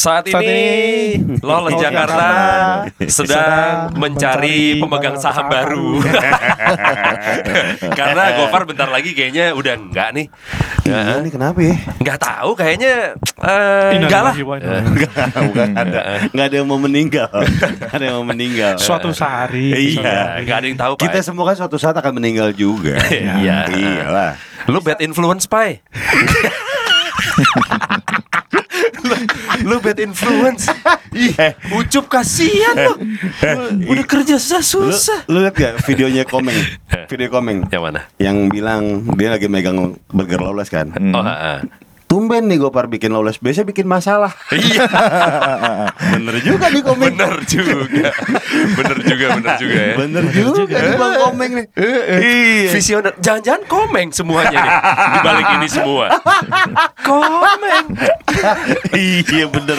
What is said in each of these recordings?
Saat ini, Saat ini, Lolos Lolos Jakarta sedang mencari pemegang saham baru. Karena Gofar bentar lagi kayaknya udah enggak nih. Iya nih kenapa ya? Enggak tahu kayaknya eh, enggak lah. Bukan ada, nggak ada yang mau meninggal, Nggak ada yang mau meninggal. Suatu hari. Iya. Enggak ada yang tahu, Kita Pak. semua kan suatu saat akan meninggal juga. Iya. Iyalah. Lu bad influence, Pai. Lu, lu bad influence. Ih, ucup kasihan lu. Udah kerja susah Lu, susah. lu liat gak videonya Komeng? Video Komeng Yang mana? yang bilang dia lagi megang burger lawless kan. Oh, ah, ah. Tumben nih Gopar bikin lawless, biasanya bikin masalah. Iya, Bener juga nih Komeng. bener juga. Bener juga, bener juga ya. Bener juga nih Bang Komeng nih. Iya. Visioner, jangan-jangan komeng semuanya nih di balik ini semua. Komeng. Iya bener.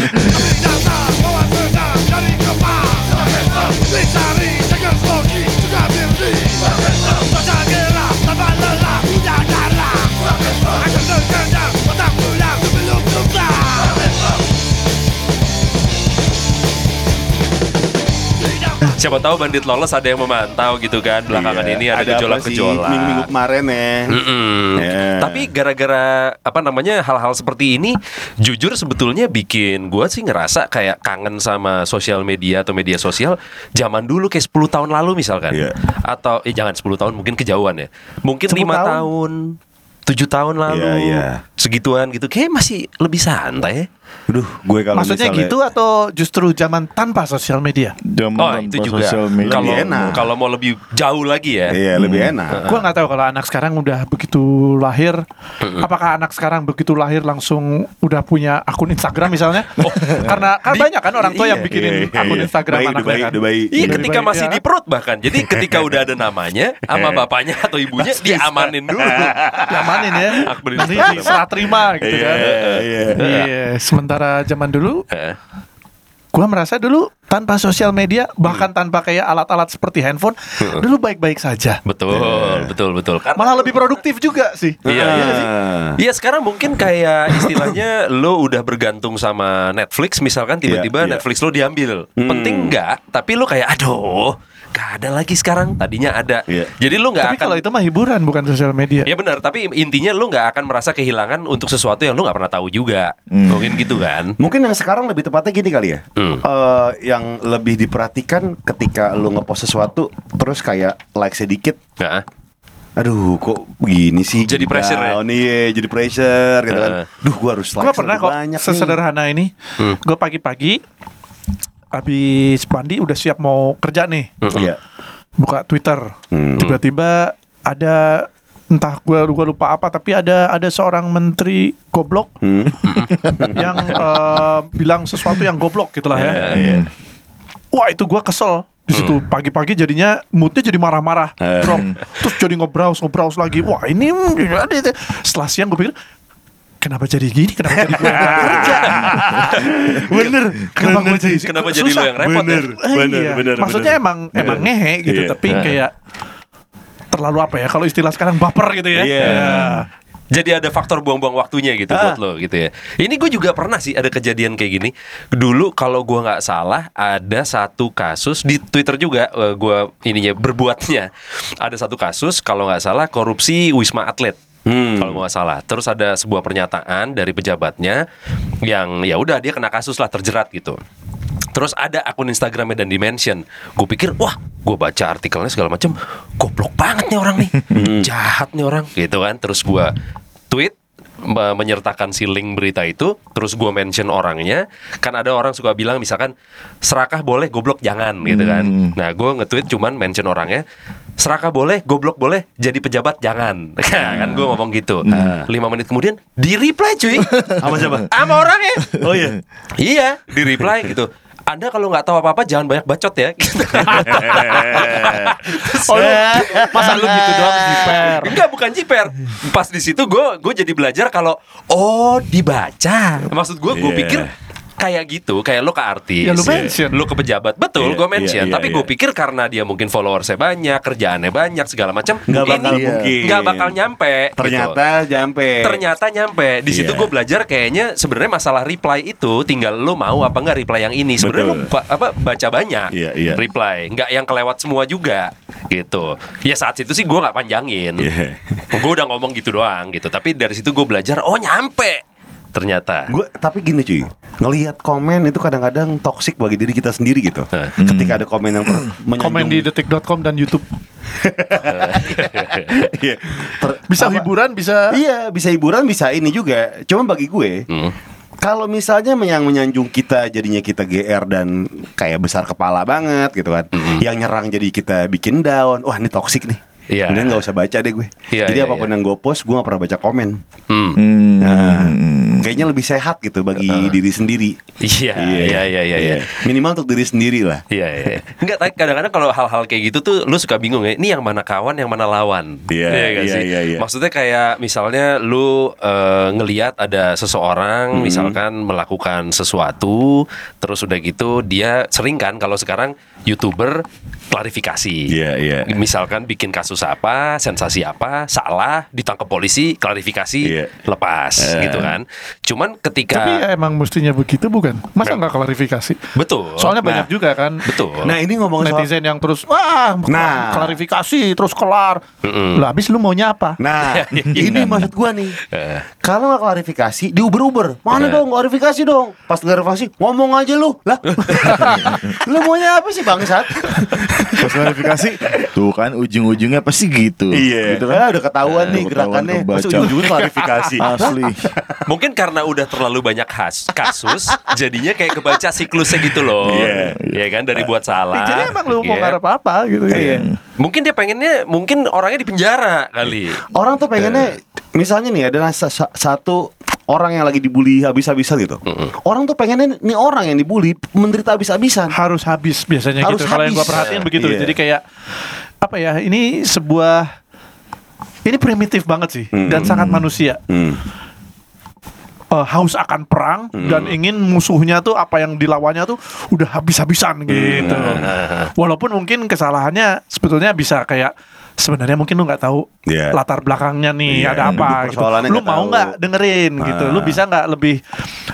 Siapa tahu bandit lolos ada yang memantau gitu kan belakangan Iya. ini ada gejolak-gejolak. Minggu-minggu kemarin ya. Mm-mm. Ya. Tapi gara-gara apa namanya hal-hal seperti ini, jujur sebetulnya bikin gua sih ngerasa kayak kangen sama sosial media atau media sosial zaman dulu kayak 10 tahun lalu misalkan. Iya. Atau eh jangan 10 tahun mungkin kejauhan ya. Mungkin 10 lima tahun. tahun. tujuh tahun lalu Iya, iya. segituan gitu kayak masih lebih santai Aduh, gue kalau Maksudnya misalnya- gitu atau justru zaman tanpa sosial media? Zaman Oh tanpa itu juga sosial media. kalau Lebih enak. kalau mau lebih jauh lagi ya. Iya, lebih enak. Gua nggak tahu kalau anak sekarang udah begitu lahir, apakah anak sekarang begitu lahir langsung udah punya akun Instagram misalnya? Karena kan Di- banyak kan orang tua yang iya, bikinin iya, akun iya. Instagram Bayi, anaknya bayi, kan. udah bayi. Iya Udah ketika bayi, masih ya. di perut bahkan. Jadi ketika udah ada namanya sama bapaknya atau ibunya diamanin dulu. Diamanin ya. Akun Nanti diserah terima gitu Iya, kan. iya. Iya, sementara zaman dulu Heeh. gua merasa dulu tanpa sosial media bahkan tanpa kayak alat-alat seperti handphone dulu baik-baik saja. Betul, betul, betul. Karena Malah lebih produktif juga sih. Iya, iya sih. Ah. Iya sekarang mungkin kayak istilahnya lo udah bergantung sama Netflix misalkan tiba-tiba Iya, iya. Netflix lo diambil. Hmm. Penting nggak? Tapi lo kayak aduh, gak ada lagi sekarang. Tadinya ada. Iya. Jadi lo nggak Tapi akan kalau itu mah hiburan bukan sosial media. Ya benar, tapi intinya lo nggak akan merasa kehilangan untuk sesuatu yang lo nggak pernah tahu juga. Hmm. Mungkin gitu kan? Mungkin yang sekarang lebih tepatnya gini kali ya. Hmm. Eh, yang lebih diperhatikan ketika lu ngepost sesuatu terus kayak like sedikit, Nah, aduh kok begini sih? Jadi pressure ya? Oh nih, jadi pressure gitu kan. Duh, gua harus like Gue pernah kok banyak nih. sesederhana ini. Hmm. Gue pagi-pagi habis mandi udah siap mau kerja nih. Iya. Buka Twitter. Hmm. Tiba-tiba ada entah gue gua lupa apa tapi ada ada seorang menteri goblok Hmm. yang eh, bilang sesuatu yang goblok gitulah ya. Iya, iya. Wah itu gue kesel di situ pagi-pagi jadinya moodnya jadi marah-marah Eh. drop terus jadi ngebrowse ngebrowse lagi wah ini mm, setelah siang gue pikir kenapa jadi gini kenapa jadi gue yang kerja bener kenapa gue jadi Kenapa jadi lo susah. yang repot Bener. ya? Bener, iya. bener, maksudnya bener. emang emang ngehe gitu Iya. tapi kayak terlalu apa ya kalau istilah sekarang baper gitu ya Iya. Ya. Jadi ada faktor buang-buang waktunya gitu Ah. buat lo gitu ya. Ini gue juga pernah sih ada kejadian kayak gini. Dulu kalau gue nggak salah ada satu kasus di Twitter juga eh, gue ininya berbuatnya. Ada satu kasus kalau nggak salah korupsi wisma atlet. Hmm. Kalau nggak salah. Terus ada sebuah pernyataan dari pejabatnya yang ya udah dia kena kasus lah terjerat gitu. Terus ada akun Instagramnya dan dimension. Gue pikir, wah, gue baca artikelnya segala macam, goblok banget nih orang nih, jahat nih orang, gitu kan. Terus gue tweet me- menyertakan si link berita itu, terus gue mention orangnya. Kan ada orang suka bilang misalkan serakah boleh, goblok jangan, gitu kan. Nah, gue nge-tweet cuman mention orangnya. Serakah boleh, goblok boleh, jadi pejabat jangan. kan gue ngomong gitu. Lima menit kemudian di reply cuy. Sama siapa? Sama orangnya. Oh iya. Iya, di reply gitu. Anda kalau nggak tahu apa-apa jangan banyak bacot ya. Oh lu masa lu gitu doang jiper Enggak, bukan jiper. Pas di situ gue gue jadi belajar kalau oh dibaca. Maksud gue gue Iya. pikir kayak gitu, kayak lo ke artis, Ya, lu mention. lo ke pejabat, betul, Iya, gue mention. iya, iya, tapi iya. gue pikir karena dia mungkin followersnya banyak, kerjaannya banyak, segala macam, Nggak bakal ini mungkin. nggak bakal nyampe. gitu. Ternyata nyampe. Ternyata nyampe di situ Iya. gue belajar kayaknya sebenarnya masalah reply itu tinggal lo mau apa nggak reply yang ini sebenarnya lo ba- apa baca banyak Iya, iya. reply nggak yang kelewat semua juga gitu ya saat itu sih gue nggak panjangin Iya. gue udah ngomong gitu doang gitu tapi dari situ gue belajar oh nyampe ternyata Gue tapi gini cuy, ngelihat komen itu kadang-kadang toksik bagi diri kita sendiri gitu. Hah. Ketika ada komen yang per- Komen di detik.com dan YouTube. Iya. Ter- Bisa apa- hiburan, bisa Iya, bisa hiburan, bisa ini juga. Cuma bagi gue, Hmm. kalau misalnya yang menyanjung kita jadinya kita GR dan kayak besar kepala banget gitu kan. Yang nyerang jadi kita bikin down. Wah, ini toksik nih. Iya. Kemudian nggak usah baca deh gue. Iya, jadi iya, apa pun iya. yang gue post, gue gak pernah baca komen. Hmm. Hmm. Nah, kayaknya lebih sehat gitu bagi diri sendiri. iya iya iya iya iya Minimal untuk diri sendiri lah. Iya, iya. iya. Enggak, tapi kadang-kadang kalau hal-hal kayak gitu tuh lu suka bingung ya. Ini yang mana kawan, yang mana lawan. Iya, iya, iya, iya. Maksudnya kayak misalnya lu eh, ngeliat ada seseorang Hmm. misalkan melakukan sesuatu, terus udah gitu dia sering kan kalau sekarang YouTuber klarifikasi. Iya, iya. Misalkan bikin kasus apa, sensasi apa, salah, ditangkap polisi, klarifikasi, Iya. lepas Eh. gitu kan. Cuman ketika Tapi ya emang mestinya begitu bukan? Masa nggak klarifikasi? betul. Soalnya Nah. banyak juga kan betul. Nah, ini ngomong soal netizen yang terus wah Nah. klarifikasi terus kelar. Lah habis lu maunya apa? Nah, ini maksud gua nih. Eh. Kalau nggak klarifikasi, di Uber-Uber. Mana dong klarifikasi dong? Pas klarifikasi, ngomong aja lu. Lah. lu maunya apa sih bangsat? Pas klarifikasi Tuh kan ujung-ujungnya pasti gitu Gitu kan udah ketahuan nih Udah ketahuan gerakannya. Masa ujung-ujungnya klarifikasi. Asli Mungkin karena udah terlalu banyak khas, kasus, jadinya kayak kebaca siklusnya gitu loh. Iya. Iya kan dari buat salah. Jadi emang lu mau Iya. ngarep apa gitu Iya. ya. Mungkin dia pengennya mungkin orangnya di penjara kali. Orang tuh pengennya misalnya nih ada sa- sa- satu orang yang lagi dibully habis-habisan gitu. Orang tuh pengennya nih orang yang dibully menderita habis-habisan. Harus habis biasanya Harus gitu. Kalau yang gua perhatiin Iya. begitu. Iya. Jadi kayak apa ya? Ini sebuah ini primitif banget sih dan sangat manusia. Hmm. Eh, haus akan perang dan ingin musuhnya tuh apa yang dilawannya tuh udah habis-habisan gitu. Walaupun mungkin kesalahannya sebetulnya bisa kayak sebenarnya mungkin lu nggak tahu Iya. latar belakangnya nih Iya, ada apa gitu. Lu nggak mau nggak dengerin gitu. Lu Ah. bisa nggak lebih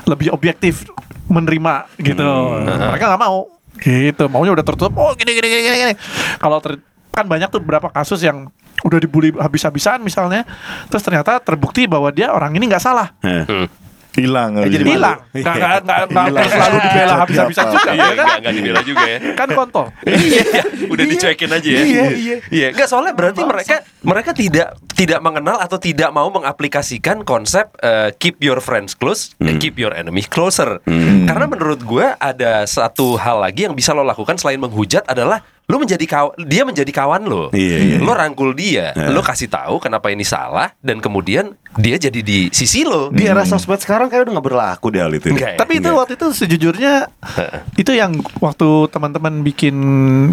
lebih objektif menerima gitu. Hmm. Mereka nggak mau gitu. Maunya udah tertutup. Oh gini gini gini gini. gini. Kalau ter- kan banyak tuh beberapa kasus yang udah dibully habis-habisan misalnya terus ternyata terbukti bahwa dia orang ini nggak salah. Eh. Hilang Eh, jadi hilang. nggak nggak nggak nggak selalu dibela habis-habisan Iya, juga Iya, ya kan? enggak, enggak dibela juga ya. kan kontol. Iya, udah dicuekin aja ya. Iya, iya. Iya, enggak soalnya berarti mereka mereka tidak tidak mengenal atau tidak mau mengaplikasikan konsep eh, keep your friends close, eh, keep your enemy closer. Karena menurut gue ada satu hal lagi yang bisa lo lakukan selain menghujat adalah lo menjadi kawan, dia menjadi kawan lo. Iya, iya. Lo rangkul dia, lo kasih tahu kenapa ini salah dan kemudian dia jadi di sisi lo. Di era sosmed sekarang kayak udah nggak berlaku deh hal itu. Enggak ya? tapi itu waktu itu sejujurnya itu yang waktu teman-teman bikin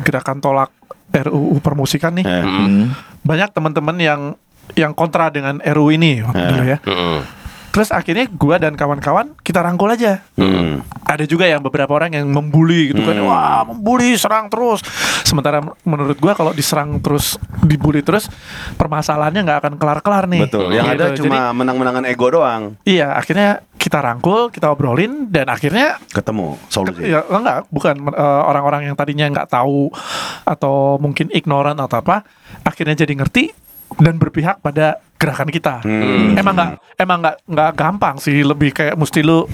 gerakan tolak RUU permusikan nih Eh. Hmm. banyak teman-teman yang yang kontra dengan RUU ini waktu Eh. dulu ya Mm-mm. Terus akhirnya gua dan kawan-kawan kita rangkul aja Hmm. ada juga yang beberapa orang yang membuli gitu kan wah membuli serang terus sementara menurut gua kalau diserang terus dibully terus permasalahannya nggak akan kelar-kelar nih Betul. Yang Gitu. ada cuma menang-menangan ego doang. iya akhirnya kita rangkul kita obrolin dan akhirnya Ketemu solusi. ya enggak bukan eh, orang-orang yang tadinya nggak tahu atau mungkin ignoran atau apa akhirnya jadi ngerti dan berpihak pada gerakan kita Hmm. emang nggak emang nggak nggak gampang sih lebih kayak mesti lu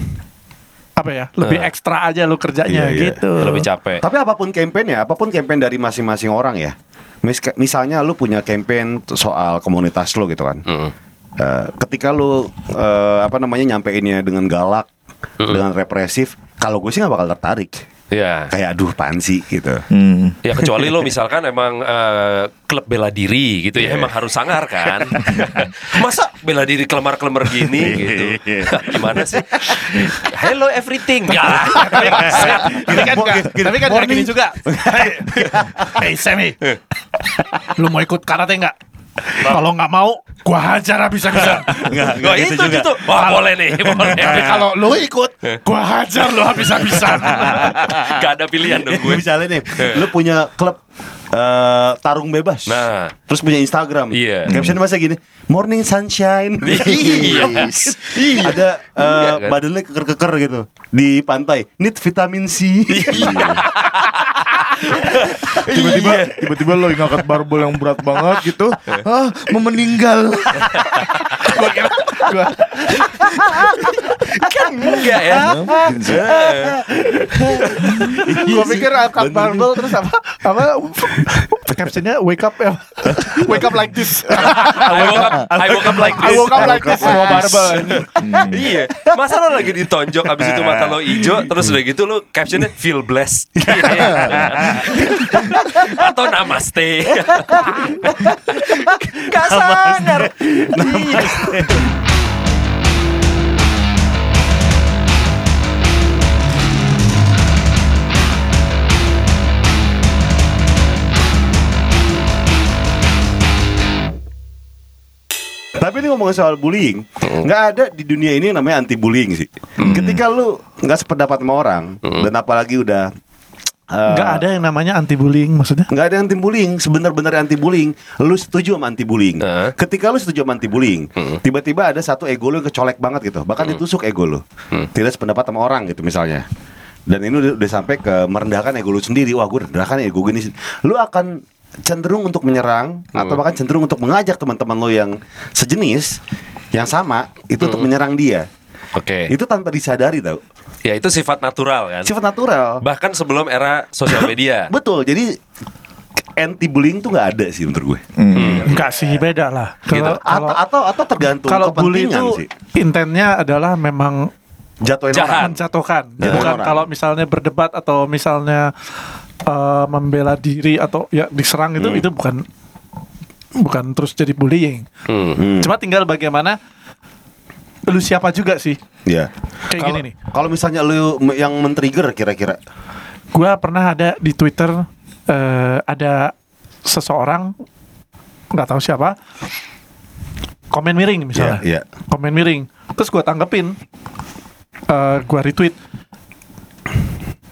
apa ya lebih ekstra aja lu kerjanya Iya, iya. gitu Lebih capek. Tapi apa pun campaign ya, apa pun campaign dari masing-masing orang ya. Mis- misalnya lu punya campaign soal komunitas lu gitu kan. Mm. Eh, ketika lu eh, apa namanya nyampeinnya dengan galak, dengan represif, kalau gue sih nggak bakal tertarik. Iya. Kayak aduh pansi gitu. Hmm. Ya kecuali lo misalkan emang eh, klub bela diri gitu ya emang harus sangar kan. Masa bela diri kelemar-kelemar gini gitu. Gimana sih? Hello everything. Ya. tapi kan tapi kan gini juga hey Sammy lu mau ikut karate nggak Kalau nggak mau, gua hajar habis-habisan. Enggak, Wah itu gitu. Wah boleh nih, boleh. Tapi kalau lu ikut, gua hajar lu habis-habisan. Gak ada pilihan dong gue. Misalnya nih, lu punya klub eh, tarung bebas. Nah. terus punya Instagram. Iya. Caption masa gini, Morning Sunshine. Iya. Ada eh, Iya kan? badannya keker-keker gitu di pantai. Need vitamin C. Tiba-tiba tiba-tiba lo yang ngangkat barbel yang berat banget gitu. Ah, mau meninggal. gua kira gua Kan enggak ya. gua pikir angkat barbel terus apa? Apa captionnya wake up ya. wake up like this. I woke up, I woke up like I this. woke up like this sama barbel. iya. Masa lo lagi ditonjok abis itu mata lo hijau terus udah gitu lo captionnya feel blessed. Atau namaste. Gak sadar. Tapi ini ngomongin soal bullying, nggak ada di dunia ini yang namanya anti bullying sih. Ketika lu nggak sependapat sama orang dan apalagi udah eh, Nggak ada yang namanya anti bullying maksudnya. nggak ada anti bullying sebenar-benar anti bullying lu setuju sama anti bullying Heeh. ketika lu setuju sama anti bullying tiba-tiba ada satu ego lu yang kecolek banget gitu. Bahkan ditusuk ego lu. Tidak sependapat sama orang gitu misalnya. Dan ini udah, udah sampai ke merendahkan ego lu sendiri. Wah gue rendahkan ego gini lu akan cenderung untuk menyerang atau bahkan cenderung untuk mengajak teman-teman lo yang sejenis yang sama itu untuk menyerang dia. Oke. itu tanpa disadari tau Ya itu sifat natural kan. sifat natural Bahkan sebelum era sosial media. betul jadi anti bullying tuh nggak ada sih menurut gue Enggak sih beda lah. Gitu. Kalau atau kalau atau atau tergantung kalau bully kepentingan itu sih intentnya adalah memang jatuhin Jahat. orang menjatuhkan. Ya. Bukan Orang. kalau misalnya berdebat atau misalnya eh, membela diri atau ya diserang itu itu bukan bukan terus jadi bullying. Hmm. Cuma tinggal bagaimana lu siapa juga sih. ya Kayak Kalau- gini nih. kalau misalnya lu yang men-trigger kira-kira Gua pernah ada di Twitter eh, ada seseorang nggak tahu siapa komen miring misalnya. Iya, iya. Komen miring. Terus gua tanggepin. eh gua retweet.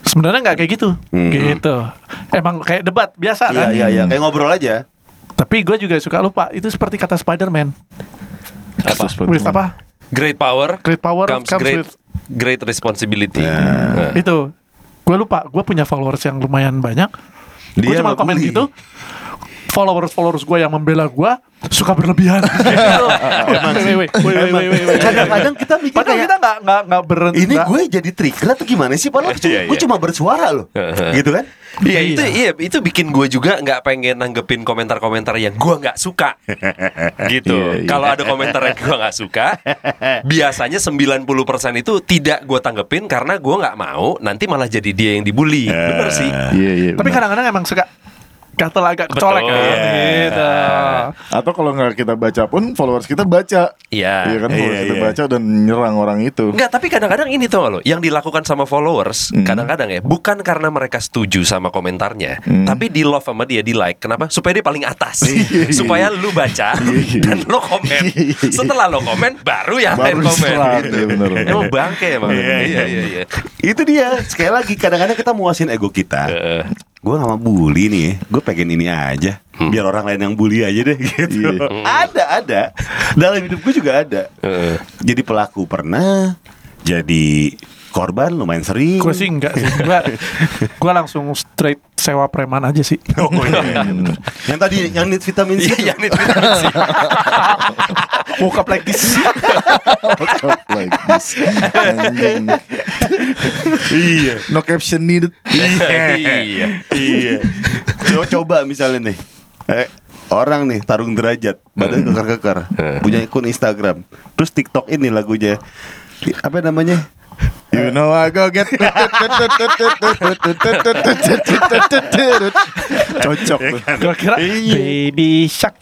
Sebenarnya nggak kayak gitu. Mhm. Gitu. Emang kayak debat biasa Iya kan. iya iya kayak ngobrol aja Tapi gue juga suka lupa. Itu seperti kata Spider-Man. Apa? With apa? Great power, Great power comes, comes great with- great responsibility. Nah. Itu. Gue lupa. Gue punya followers yang lumayan banyak. Gue Dia cuma komen bully. gitu. Followers followers gue yang membela gue suka berlebihan. Kadang-kadang kita mikir Padahal kayak kita nggak nggak nggak berhenti. ini gue jadi trigger atau gimana sih padahal cuma, Iya, gue iya. cuma bersuara loh gitu kan Iya itu iya itu bikin gue juga nggak pengen nanggepin komentar-komentar yang gue nggak suka gitu. Iya, iya. Kalau ada komentar yang gue nggak suka, biasanya 90% itu tidak gue tanggepin karena gue nggak mau nanti malah jadi dia yang dibully. Bener sih. Iya iya. Tapi kadang-kadang emang suka gatel agak kecolek Betul. kan. Gitu. Atau kalau nggak kita baca pun followers kita baca. Iya. Iya kan followers Iya, kita iya. baca dan nyerang orang itu. Enggak, tapi kadang-kadang ini tuh lo, yang dilakukan sama followers, kadang-kadang ya, bukan karena mereka setuju sama komentarnya, tapi di love sama dia, di like. Kenapa? Supaya dia paling atas. Supaya lu baca dan lo komen. Setelah lo komen, baru yang lain Baru komen. Gitu. iya bener. Emang bangke emang. Iya, iya, Iya, iya, iya. itu dia sekali lagi kadang-kadang kita muasin ego kita Heeh. Gue gak mau bully nih gue pengen ini aja. Biar orang lain yang bully aja deh gitu. Ada ada. Dalam hidup gue juga ada. Jadi pelaku pernah jadi korban lumayan sering Gue sih enggak sih. Gue gue langsung straight sewa preman aja sih. Oh, iya. yang tadi yang need vitamin C Iya, itu. yang itu. Woke up like this. like this. Anjing. iya No caption needed. Iya. iya coba coba misalnya nih eh, orang nih tarung derajat badan keker-keker punya akun Instagram terus TikTok ini lagunya apa namanya You know I go get Cocok. Gue kira baby shark.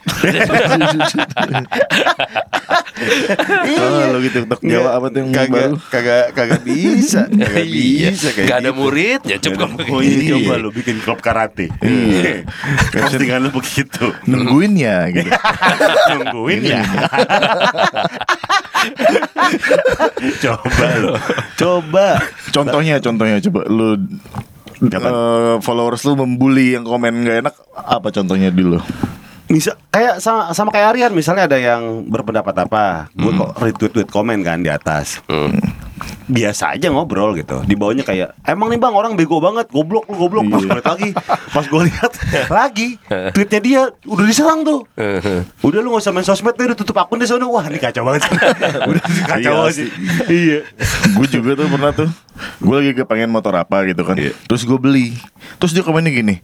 Oh, lo gitu TikTok Jawa apa tuh yang kagak, kagak kagak bisa kagak Iya. bisa kayak Gak ada gitu. muridnya Nggak coba oh, Iya. coba lu bikin klub karate Iya. postingan lu begitu Nungguin ya gitu. nungguin ya coba lu. Coba. Contohnya, contohnya. Coba lu eh, followers lu membuli yang komen gak enak apa contohnya dulu? Misal kayak sama sama kayak Aryan misalnya ada yang berpendapat apa, gue kok retweet tweet komen kan di atas. Biasa aja ngobrol gitu. Di bawahnya kayak emang nih bang orang bego banget, goblok lu goblok. Pas gue liat lagi, pas gue lihat lagi tweetnya dia udah diserang tuh. Udah lu gak usah main sosmed deh, udah tutup akun di sana. Wah ini kacau banget. udah kacau Iya sih. Iya. gue juga tuh pernah tuh gue lagi kepengen motor apa gitu kan Iya. terus gue beli terus dia komennya gini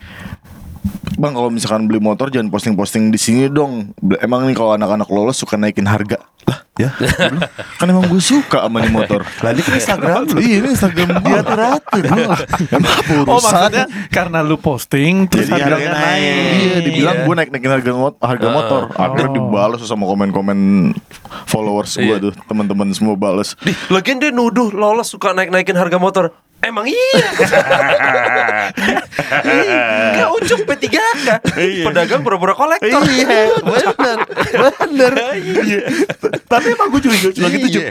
Bang kalau misalkan beli motor jangan posting-posting di sini dong. Emang nih kalau anak-anak lolos suka naikin harga. Lah, ya. Kan emang gue suka sama nih motor. Lah ini kan Instagram lu. Iya, ini Instagram dia tuh ratu. Emang apa Oh maksudnya karena lu posting terus Jadi harganya harganya naik. naik. Iya, dibilang gue naik-naikin harga mot harga motor. Akhirnya dibalas sama komen-komen followers gue Iya. tuh, teman-teman semua bales. Di, lagian dia nuduh lolos suka naik-naikin harga motor. Emang iya. Kayak ucuk P3K. Pedagang pura-pura kolektor. Iya, benar, benar. Iya. Tapi emang gue juga gitu Iya. Juk.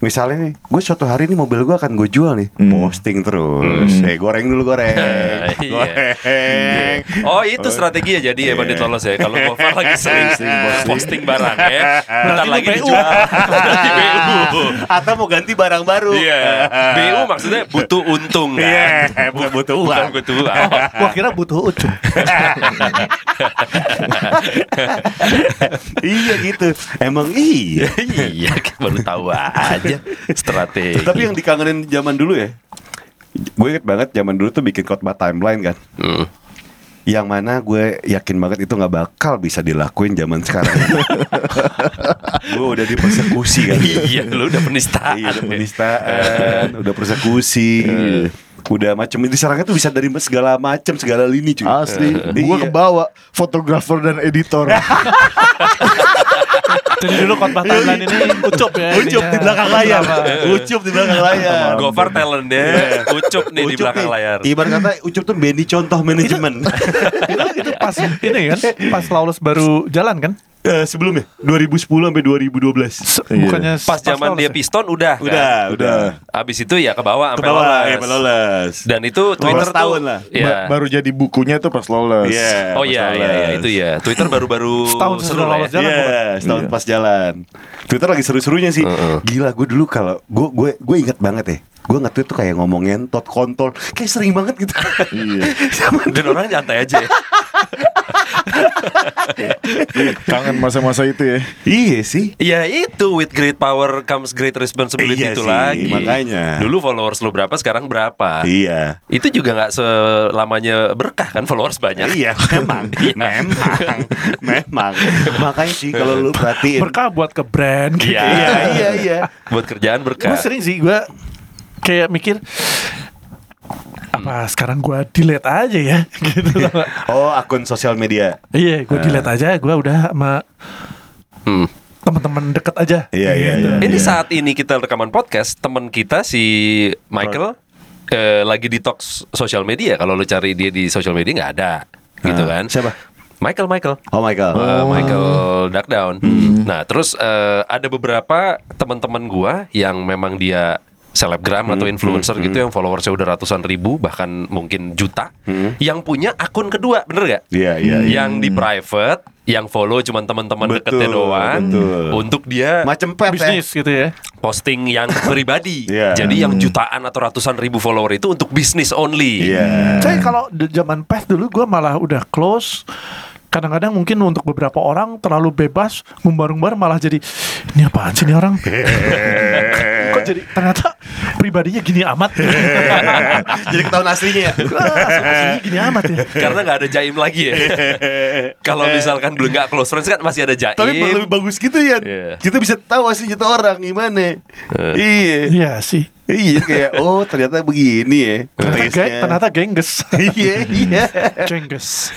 Misalnya nih, gue suatu hari nih mobil gue akan gue jual nih, posting terus. Eh goreng dulu goreng, Iya. goreng. Oh itu strategi ya jadi ya bandit lolos ya Kalau Gofar lagi sering posting barang ya Bentar lagi dijual BU Atau mau ganti barang baru. Iya BU maksudnya butuh untung kan Iya, bukan butuh uang. Bukan butuh uang Gua kira butuh ucup. iya gitu. Emang iya. Iya baru tahu aja Strategi Tapi yang dikangenin zaman dulu ya. Gue inget banget zaman dulu tuh bikin khotbah timeline kan. Hmm. Yang mana gue yakin banget itu nggak bakal bisa dilakuin zaman sekarang. gue udah dipersekusi kan. Iya lu udah penistaan Iya, udah penistaan, udah persekusi. Udah macam diserangnya tuh bisa dari segala macam, segala lini cuy. Asli, gue Iya. kebawa fotografer dan editor. Jadi dulu khotbah timeline ini ucup ya. Ucup ininya. di belakang layar. Ucup di belakang layar. Gofar talentnya Ucup nih di Ucup belakang layar Ibarat kata Ucup tuh Benny contoh manajemen. itu pas ini kan pas Lawless baru jalan kan Eh, sebelumnya 2010 sampai 2012. Se- Iya. bukannya Pas zaman dia ya? piston udah kan? Udah, udah. Abis itu ya ke bawah Ke sampai bawah, lolos. ya, lolos. Dan itu Twitter tuh setahun lah. Iya. Ba- baru jadi bukunya tuh pas lolos. Iya. Oh iya iya iya lolos. itu ya. Twitter baru-baru Setahun seru lolos ya. jalan. Iya, bukan? setahun pas jalan. Twitter lagi seru-serunya sih. Gila, gue dulu kalau gue gue gue inget banget ya. Gue nge-tweet tuh kayak ngomongin tot kontol Kayak sering banget gitu Iya. Dan orang nyantai aja ya. Kangen masa-masa itu ya. Iya sih Ya itu with great power comes great responsibility Iya itu sih, lagi. makanya. Dulu followers lu berapa sekarang berapa? Iya Itu juga nggak selamanya berkah kan followers banyak. Iya memang Memang Memang Makanya sih kalau lu perhatiin berkah buat ke brand gitu. Iya. Iya iya iya Buat kerjaan berkah. gue sering sih gue kayak mikir apa sekarang gue delete aja ya gitu loh. Oh akun sosial media iya gue delete aja gue udah sama Hmm. teman-teman deket aja Iya iya Gitu. iya Ini saat ini kita rekaman podcast, teman kita si Michael eh, lagi detox sosial media. Kalau lu cari dia di sosial media nggak ada, gitu Ah, kan? siapa? Michael Michael. Oh my god Uh, Michael Darkdown. Nah, terus eh, ada beberapa teman-teman gua yang memang dia selebgram atau influencer gitu yang followersnya udah ratusan ribu bahkan mungkin juta yang punya akun kedua bener gak? Iya iya iya Yang di private yang follow cuman teman-teman deketnya doang betul. untuk dia Macem pet ya bisnis gitu ya posting yang pribadi. Iya. Jadi yang jutaan atau ratusan ribu follower itu untuk bisnis only. Saya kalau zaman pes dulu gue malah udah close kadang-kadang mungkin untuk beberapa orang terlalu bebas ngumbar-ngumbar malah jadi ini apaan sih ini orang kok jadi ternyata pribadinya gini amat. Jadi ketahuan aslinya ya? Aslinya gini amat ya. Karena nggak ada jaim lagi ya. Kalau misalkan dulu nggak close friends kan masih ada jaim. Tapi lebih bagus gitu ya. Iya. Kita bisa tahu aslinya tuh orang gimana? Iya. Iya sih. Iya kayak oh ternyata begini ya. Ternyata, ternyata gengges. Iya iya. Gengges.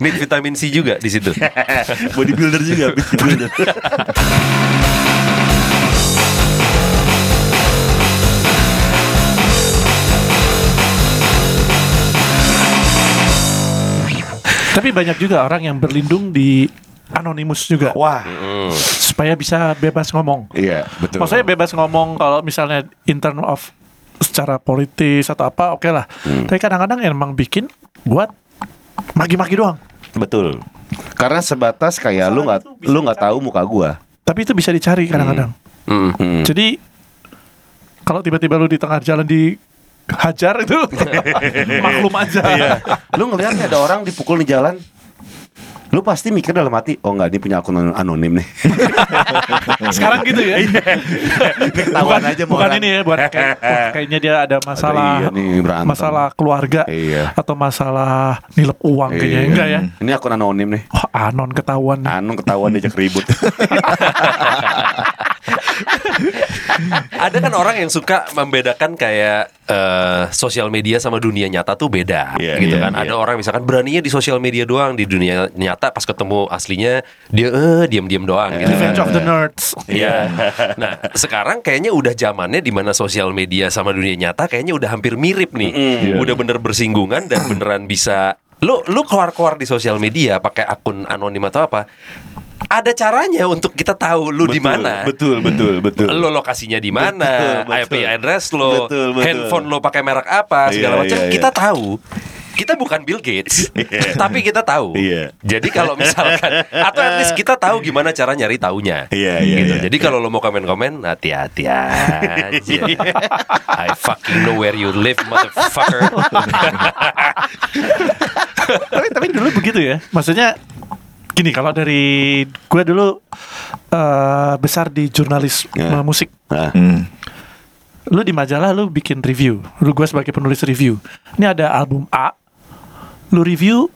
Need vitamin C juga di situ. Bodybuilder juga, bodybuilder. Tapi banyak juga orang yang berlindung di anonimus juga Wah, supaya bisa bebas ngomong. iya betul. Maksudnya bebas ngomong kalau misalnya in term of secara politis atau apa oke lah. Tapi kadang-kadang emang bikin buat maki-maki doang. betul. Karena sebatas kayak lu nggak lu nggak tahu muka gua. Tapi itu bisa dicari kadang-kadang. Mm. Hmm. Jadi kalau tiba-tiba lu di tengah jalan dihajar itu maklum aja. lu ngelihat ada orang dipukul di jalan, lu pasti mikir dalam hati, oh nggak ini punya akun anonim nih. Sekarang gitu ya. Ketahuan bukan, aja bukan orang. ini ya, bukan kayak, kayaknya dia ada masalah, iya nih, berantem. masalah keluarga Iya. atau masalah nilep uang kayaknya Iya. enggak ya. Ini akun anonim nih. Oh, anon ketahuan. Anu ketahuan diajak ribut. Ada kan orang yang suka membedakan kayak eh, sosial media sama dunia nyata tuh beda, Iya, gitu iya, kan. Ada iya. orang misalkan beraninya di sosial media doang, di dunia nyata pas ketemu aslinya dia eh diam-diam doang gitu. Revenge of the Nerds. Iya. Nah, sekarang kayaknya udah zamannya di mana sosial media sama dunia nyata kayaknya udah hampir mirip nih. Udah bener bersinggungan dan beneran bisa lu lu keluar-keluar di sosial media pakai akun anonim atau apa? Ada caranya untuk kita tahu lu di mana. Betul, betul, betul. Lo lokasinya di mana. IP address lo, Betul, betul. handphone lo pakai merek apa, segala Iya, macam iya, iya. kita tahu. Kita bukan Bill Gates, Iya. tapi kita tahu. Iya. Jadi kalau misalkan atau at least kita tahu gimana cara nyari taunya. Iya, iya, gitu. iya. Jadi kalau lo mau komen-komen, hati-hati aja. I fucking know where you live, motherfucker. tapi tapi dulu begitu ya. Maksudnya gini kalau dari gue dulu eh, besar di jurnalis Ya. eh, musik. Nah, Hmm. Lu di majalah lu bikin review. Lu gue sebagai penulis review. Ini ada album A. Lu review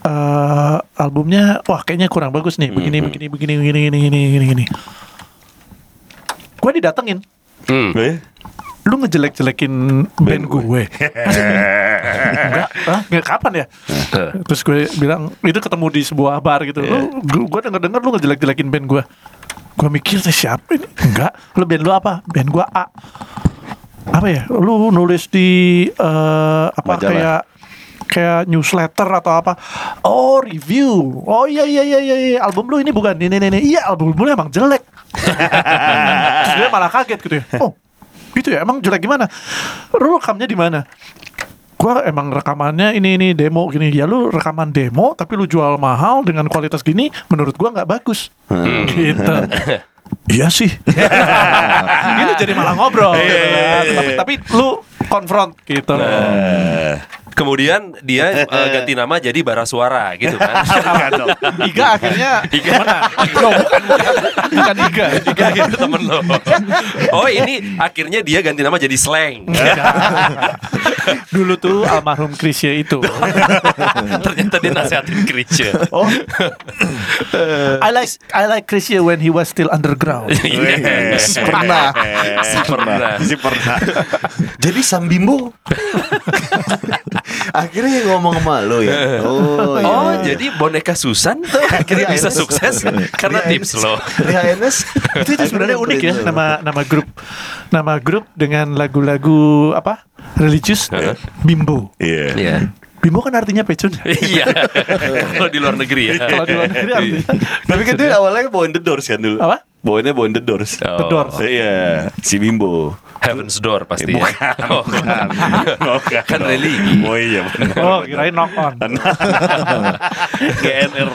eh albumnya wah kayaknya kurang bagus nih. Begini begini begini begini begini begini begini. begini. Gue didatengin. Hmm. eh? Lu ngejelek-jelekin band gue. Enggak, ah, kapan ya? Terus gue bilang itu ketemu di sebuah bar gitu. Lu gue denger-denger lu ngejelek-jelekin band gue. Gue mikir "Teh, siapa ini? Enggak. Lu band lu apa? Band gue A. Apa ya? Lu nulis di eh, apa Majalah. kayak kayak newsletter atau apa? Oh review. Oh iya iya iya iya iya. album lu ini bukan ini ini ini. Iya album lu emang jelek. Terus dia malah kaget gitu ya. Oh gitu ya emang jelek gimana? Lu rekamnya di mana? Gua emang rekamannya ini ini demo gini. Ya lu rekaman demo tapi lu jual mahal dengan kualitas gini menurut gua nggak bagus. Gitu. Iya sih. Gitu jadi malah ngobrol. Gitu kan. tapi tapi lu konfront gitu Kemudian dia eh, ganti nama jadi Bara Suara gitu kan. Iga akhirnya mana? Loh, bukan bukan bukan Iga Iga gitu temen lo. Oh ini akhirnya dia ganti nama jadi Slang. dulu tuh almarhum Krisya itu Ternyata dia nasehatin Krisya. Oh, I like I like Krisya when he was still underground Yes, Pernah. pernah. si pernah. Jadi Sam Bimbo akhirnya ngomong sama lo ya. Oh, iya. Oh, jadi boneka Susan tuh akhirnya bisa Ines. sukses karena tips lo. Ria Ines itu, itu sebenarnya unik ya nama nama grup nama grup dengan lagu-lagu apa religius bimbo Iya. Iya. Bimbo kan artinya pecun Iya. Kalau di luar negeri ya. kalau di luar negeri artinya Tapi kan dia awalnya bawain The Doors kan dulu. Apa? Bawainnya bawain The Doors. Oh. The Doors. Iya, si Bimbo. Heaven's Door pasti ya. Bukan, Oh, bukan. Bukan Kan religi. Oh iya benar. oh kirain knock on GNR.